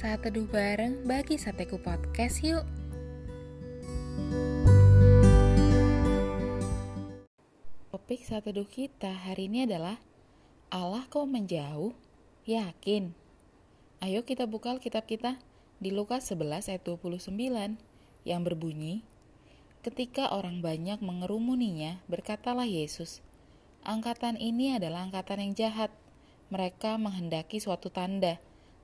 saat teduh bareng bagi Sateku Podcast yuk. Topik saat teduh kita hari ini adalah Allah kau menjauh? Yakin? Ayo kita buka kitab kita di Lukas 11 ayat 29 yang berbunyi, Ketika orang banyak mengerumuninya, berkatalah Yesus, Angkatan ini adalah angkatan yang jahat. Mereka menghendaki suatu tanda,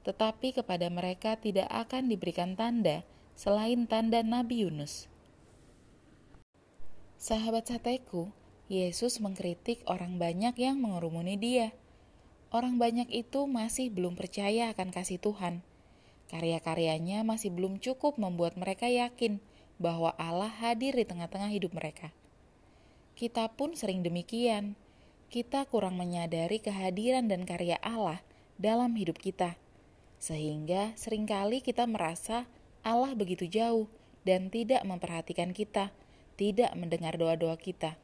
tetapi kepada mereka tidak akan diberikan tanda selain tanda Nabi Yunus. Sahabat sateku, Yesus mengkritik orang banyak yang mengerumuni dia. Orang banyak itu masih belum percaya akan kasih Tuhan. Karya-karyanya masih belum cukup membuat mereka yakin bahwa Allah hadir di tengah-tengah hidup mereka. Kita pun sering demikian. Kita kurang menyadari kehadiran dan karya Allah dalam hidup kita sehingga sering kali kita merasa Allah begitu jauh dan tidak memperhatikan kita, tidak mendengar doa-doa kita.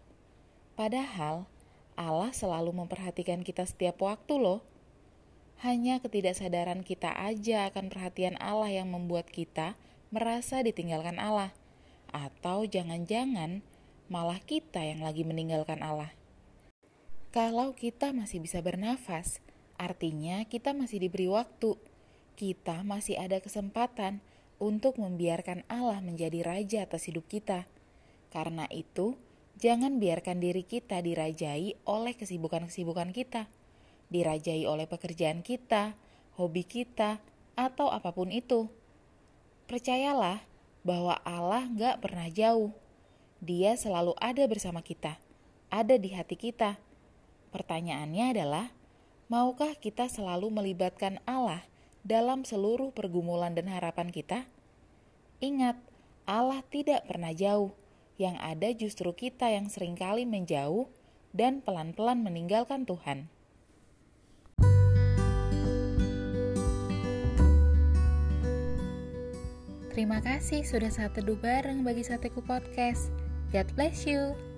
Padahal Allah selalu memperhatikan kita setiap waktu loh. Hanya ketidaksadaran kita aja akan perhatian Allah yang membuat kita merasa ditinggalkan Allah. Atau jangan-jangan malah kita yang lagi meninggalkan Allah. Kalau kita masih bisa bernafas, artinya kita masih diberi waktu kita masih ada kesempatan untuk membiarkan Allah menjadi raja atas hidup kita. Karena itu, jangan biarkan diri kita dirajai oleh kesibukan-kesibukan kita, dirajai oleh pekerjaan kita, hobi kita, atau apa pun itu. Percayalah bahwa Allah gak pernah jauh. Dia selalu ada bersama kita, ada di hati kita. Pertanyaannya adalah, maukah kita selalu melibatkan Allah dalam seluruh pergumulan dan harapan kita? Ingat, Allah tidak pernah jauh. Yang ada justru kita yang sering kali menjauh dan pelan-pelan meninggalkan Tuhan. Terima kasih sudah saat teduh bareng bagi Sateku Podcast. God bless you.